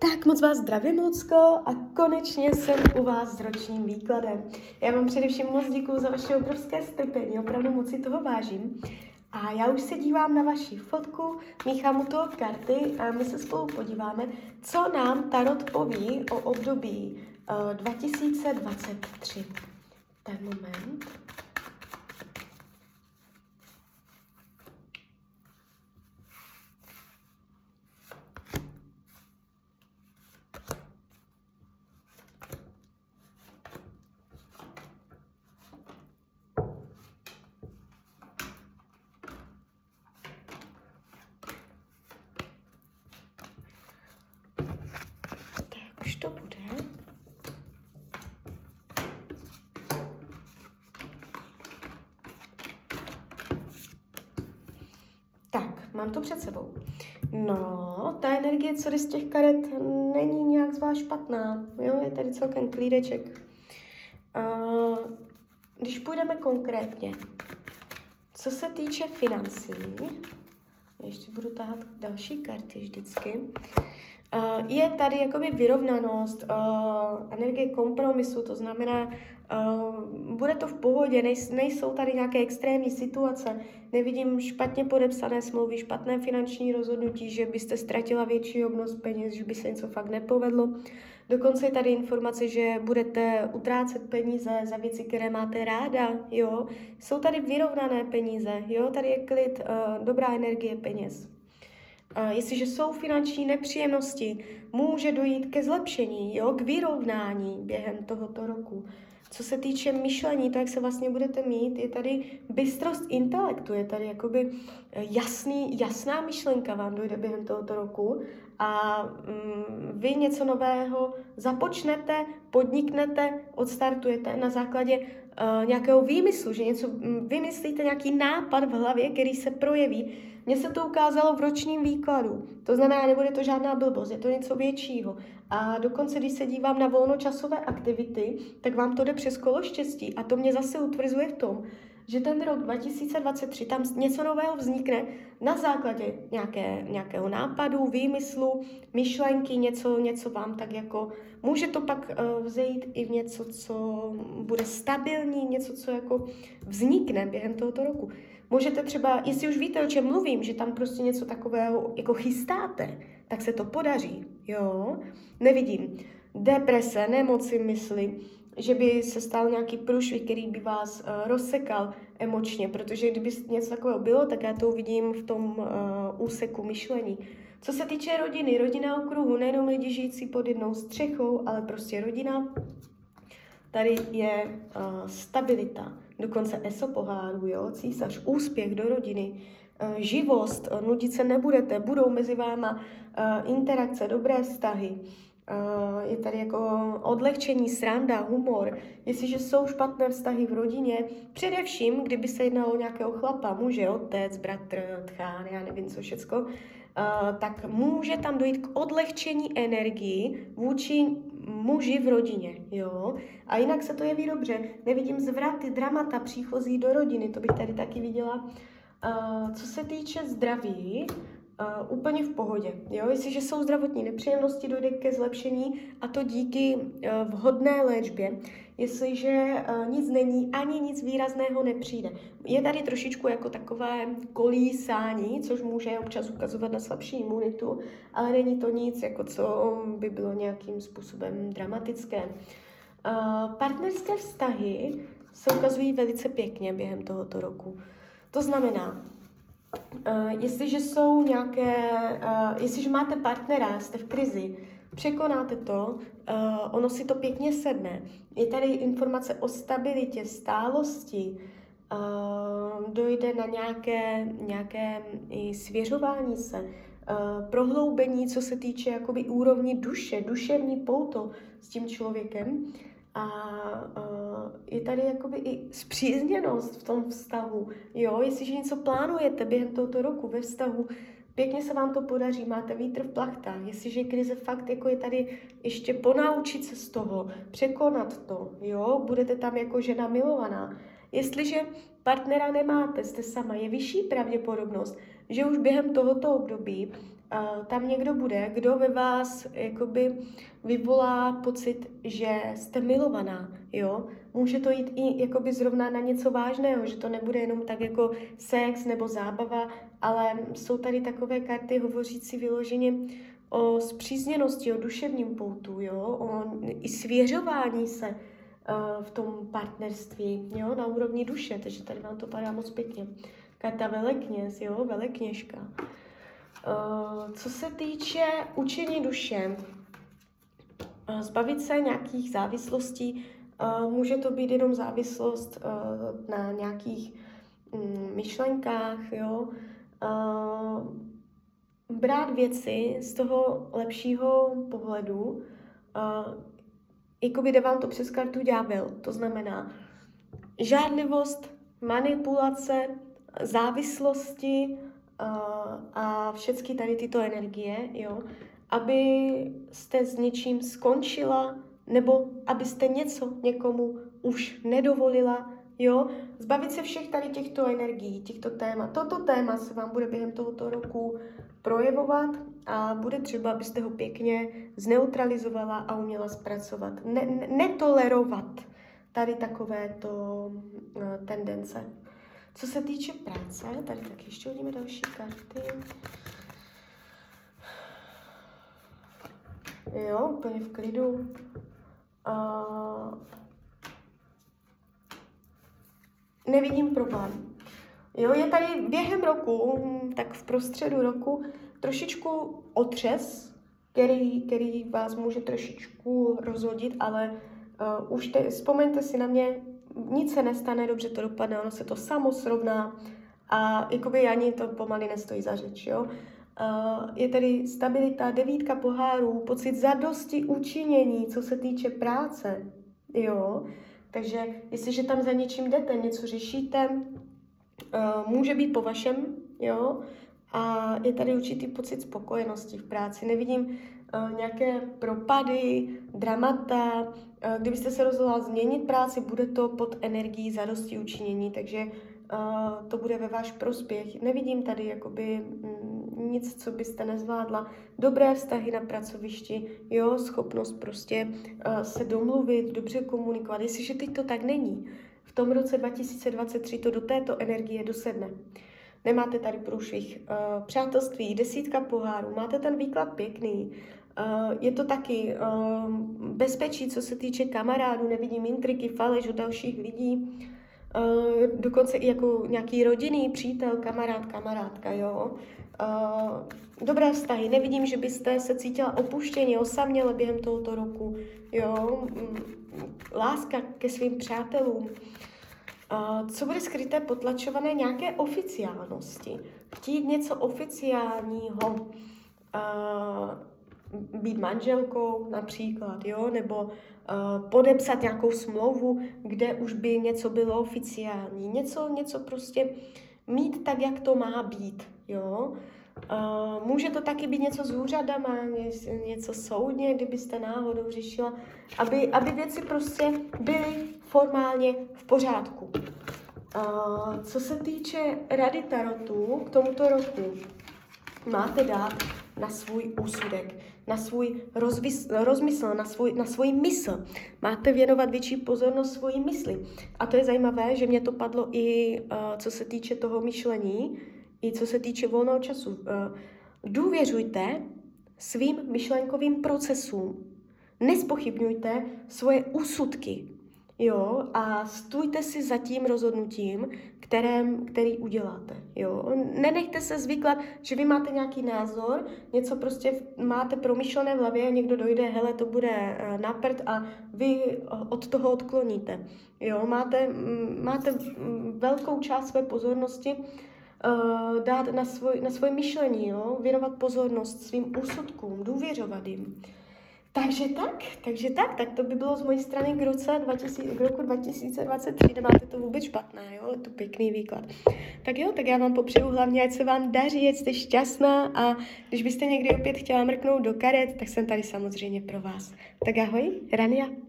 Tak moc vás zdravím, Lucko, a konečně jsem u vás s ročním výkladem. Já vám především moc děkuji za vaše obrovské strpení, opravdu moc si toho vážím. A já už se dívám na vaši fotku, míchám u toho karty a my se spolu podíváme, co nám Tarot poví o období uh, 2023. Ten moment. už to bude. Tak, mám to před sebou. No, ta energie, co z těch karet, není nějak zvlášť špatná. Jo, je tady celkem klídeček. Když půjdeme konkrétně, co se týče financí, ještě budu tahat další karty vždycky. Uh, je tady jakoby vyrovnanost, uh, energie kompromisu, to znamená, uh, bude to v pohodě, nejs, nejsou tady nějaké extrémní situace, nevidím špatně podepsané smlouvy, špatné finanční rozhodnutí, že byste ztratila větší obnos peněz, že by se něco fakt nepovedlo. Dokonce je tady informace, že budete utrácet peníze za věci, které máte ráda, jo. Jsou tady vyrovnané peníze, jo, tady je klid, uh, dobrá energie peněz. Uh, jestliže jsou finanční nepříjemnosti, může dojít ke zlepšení, jo, k vyrovnání během tohoto roku. Co se týče myšlení, to, jak se vlastně budete mít, je tady bystrost intelektu, je tady jakoby eh, jasný, jasná myšlenka vám dojde během tohoto roku a mm, vy něco nového započnete, podniknete, odstartujete na základě uh, nějakého výmyslu, že něco mm, vymyslíte, nějaký nápad v hlavě, který se projeví. Mně se to ukázalo v ročním výkladu. To znamená, nebude to žádná blbost, je to něco většího. A dokonce, když se dívám na volnočasové aktivity, tak vám to jde přes kolo štěstí. A to mě zase utvrzuje v tom, že ten rok 2023 tam něco nového vznikne na základě nějaké, nějakého nápadu, výmyslu, myšlenky, něco, něco vám tak jako, může to pak uh, vzejít i v něco, co bude stabilní, něco, co jako vznikne během tohoto roku. Můžete třeba, jestli už víte, o čem mluvím, že tam prostě něco takového jako chystáte, tak se to podaří, jo? Nevidím. Deprese, nemoci mysli, že by se stal nějaký průšvih, který by vás uh, rozsekal emočně, protože kdyby něco takového bylo, tak já to uvidím v tom uh, úseku myšlení. Co se týče rodiny, rodina okruhu, nejenom lidi žijící pod jednou střechou, ale prostě rodina, tady je uh, stabilita, dokonce ESO poháru, jo, císař, úspěch do rodiny, uh, živost, uh, nudit se nebudete, budou mezi váma uh, interakce, dobré vztahy, Uh, je tady jako odlehčení, sranda, humor. Jestliže jsou špatné vztahy v rodině, především, kdyby se jednalo o nějakého chlapa, muže, otec, bratr, tchán, já nevím co všecko, uh, tak může tam dojít k odlehčení energii vůči muži v rodině, jo. A jinak se to jeví dobře. Nevidím zvraty, dramata, příchozí do rodiny, to bych tady taky viděla. Uh, co se týče zdraví, Uh, úplně v pohodě. Jo? Jestliže jsou zdravotní nepříjemnosti, dojde ke zlepšení a to díky uh, vhodné léčbě. Jestliže uh, nic není, ani nic výrazného nepřijde. Je tady trošičku jako takové kolísání, což může občas ukazovat na slabší imunitu, ale není to nic, jako co by bylo nějakým způsobem dramatické. Uh, partnerské vztahy se ukazují velice pěkně během tohoto roku. To znamená, Uh, jestliže jsou nějaké, uh, jestliže máte partnera, jste v krizi, překonáte to, uh, ono si to pěkně sedne. Je tady informace o stabilitě, stálosti, uh, dojde na nějaké, nějaké i svěřování se, uh, prohloubení, co se týče jakoby úrovni duše, duševní pouto s tím člověkem. A uh, je tady jakoby i zpřízněnost v tom vztahu. Jo, jestliže něco plánujete během tohoto roku ve vztahu, pěkně se vám to podaří, máte vítr v plachtách. Jestliže krize fakt jako je tady ještě ponaučit se z toho, překonat to, jo, budete tam jako žena milovaná. Jestliže partnera nemáte, jste sama, je vyšší pravděpodobnost, že už během tohoto období uh, tam někdo bude, kdo ve vás jakoby vyvolá pocit, že jste milovaná, jo. Může to jít i jakoby zrovna na něco vážného, že to nebude jenom tak jako sex nebo zábava, ale jsou tady takové karty hovořící vyloženě o zpřízněnosti, o duševním poutu, jo, o i svěřování se v tom partnerství, jo, na úrovni duše, takže tady vám to padá moc pěkně. Karta velekněz, jo, velekněžka. Uh, co se týče učení duše, uh, zbavit se nějakých závislostí, může to být jenom závislost na nějakých um, myšlenkách, jo, brát věci z toho lepšího pohledu, uh, jako by jde vám to přes kartu ďábel. To znamená žádlivost, manipulace, závislosti uh, a všechny tady tyto energie, jo, aby jste s něčím skončila, nebo abyste něco někomu už nedovolila, jo, zbavit se všech tady těchto energií, těchto témat. Toto téma se vám bude během tohoto roku projevovat a bude třeba, abyste ho pěkně zneutralizovala a uměla zpracovat. Ne, ne, netolerovat tady takovéto uh, tendence. Co se týče práce, tady tak ještě hodíme další karty. Jo, úplně v klidu. Uh, nevidím problém. Jo, je tady během roku, tak v prostředu roku, trošičku otřes, který, který vás může trošičku rozhodit, ale uh, už te, vzpomeňte si na mě, nic se nestane, dobře to dopadne, ono se to samo srovná a jakoby ani to pomaly nestojí za řeč, jo. Uh, je tady stabilita, devítka pohárů, pocit zadosti učinění, co se týče práce, jo. Takže jestliže tam za něčím jdete, něco řešíte, uh, může být po vašem, jo, a je tady určitý pocit spokojenosti v práci. Nevidím uh, nějaké propady, dramata. Uh, kdybyste se rozhodla změnit práci, bude to pod energií zadosti učinění, takže uh, to bude ve váš prospěch. Nevidím tady jakoby mm, nic, co byste nezvládla. Dobré vztahy na pracovišti, jo, schopnost prostě uh, se domluvit, dobře komunikovat. Jestliže teď to tak není, v tom roce 2023 to do této energie dosedne. Nemáte tady průšvih uh, přátelství, desítka pohárů, máte ten výklad pěkný, Uh, je to taky uh, bezpečí, co se týče kamarádů, nevidím intriky, faleš od dalších lidí, uh, dokonce i jako nějaký rodinný přítel, kamarád, kamarádka, jo. Dobré vztahy, nevidím, že byste se cítila opuštěně, osaměle během tohoto roku, jo. Mm, láska ke svým přátelům. Co bude skryté, potlačované nějaké oficiálnosti. Chtít něco oficiálního, být manželkou například, jo, nebo podepsat nějakou smlouvu, kde už by něco bylo oficiální. Něco, něco prostě mít tak, jak to má být, jo. Uh, může to taky být něco s úřadama, něco soudně, kdybyste náhodou řešila, aby, aby věci prostě byly formálně v pořádku. Uh, co se týče rady tarotu k tomuto roku, máte dát na svůj úsudek, na svůj rozvys, rozmysl, na svůj, na svůj mysl. Máte věnovat větší pozornost svojí mysli. A to je zajímavé, že mě to padlo i uh, co se týče toho myšlení, i co se týče volného času. Uh, důvěřujte svým myšlenkovým procesům. Nespochybňujte svoje úsudky. Jo, a stůjte si za tím rozhodnutím, kterém, který uděláte. Jo. Nenechte se zvyklat, že vy máte nějaký názor, něco prostě máte promyšlené v hlavě a někdo dojde, hele, to bude uh, naprt a vy od toho odkloníte. Jo. Máte, máte velkou část své pozornosti uh, dát na, svoj, na svoje myšlení, jo. věnovat pozornost svým úsudkům, důvěřovat jim. Takže tak, takže tak, tak to by bylo z mojí strany k, roce 2000, k roku 2023, nemáte to vůbec špatné, jo, je to pěkný výklad. Tak jo, tak já vám popřeju hlavně, ať se vám daří, ať jste šťastná a když byste někdy opět chtěla mrknout do karet, tak jsem tady samozřejmě pro vás. Tak ahoj, Rania.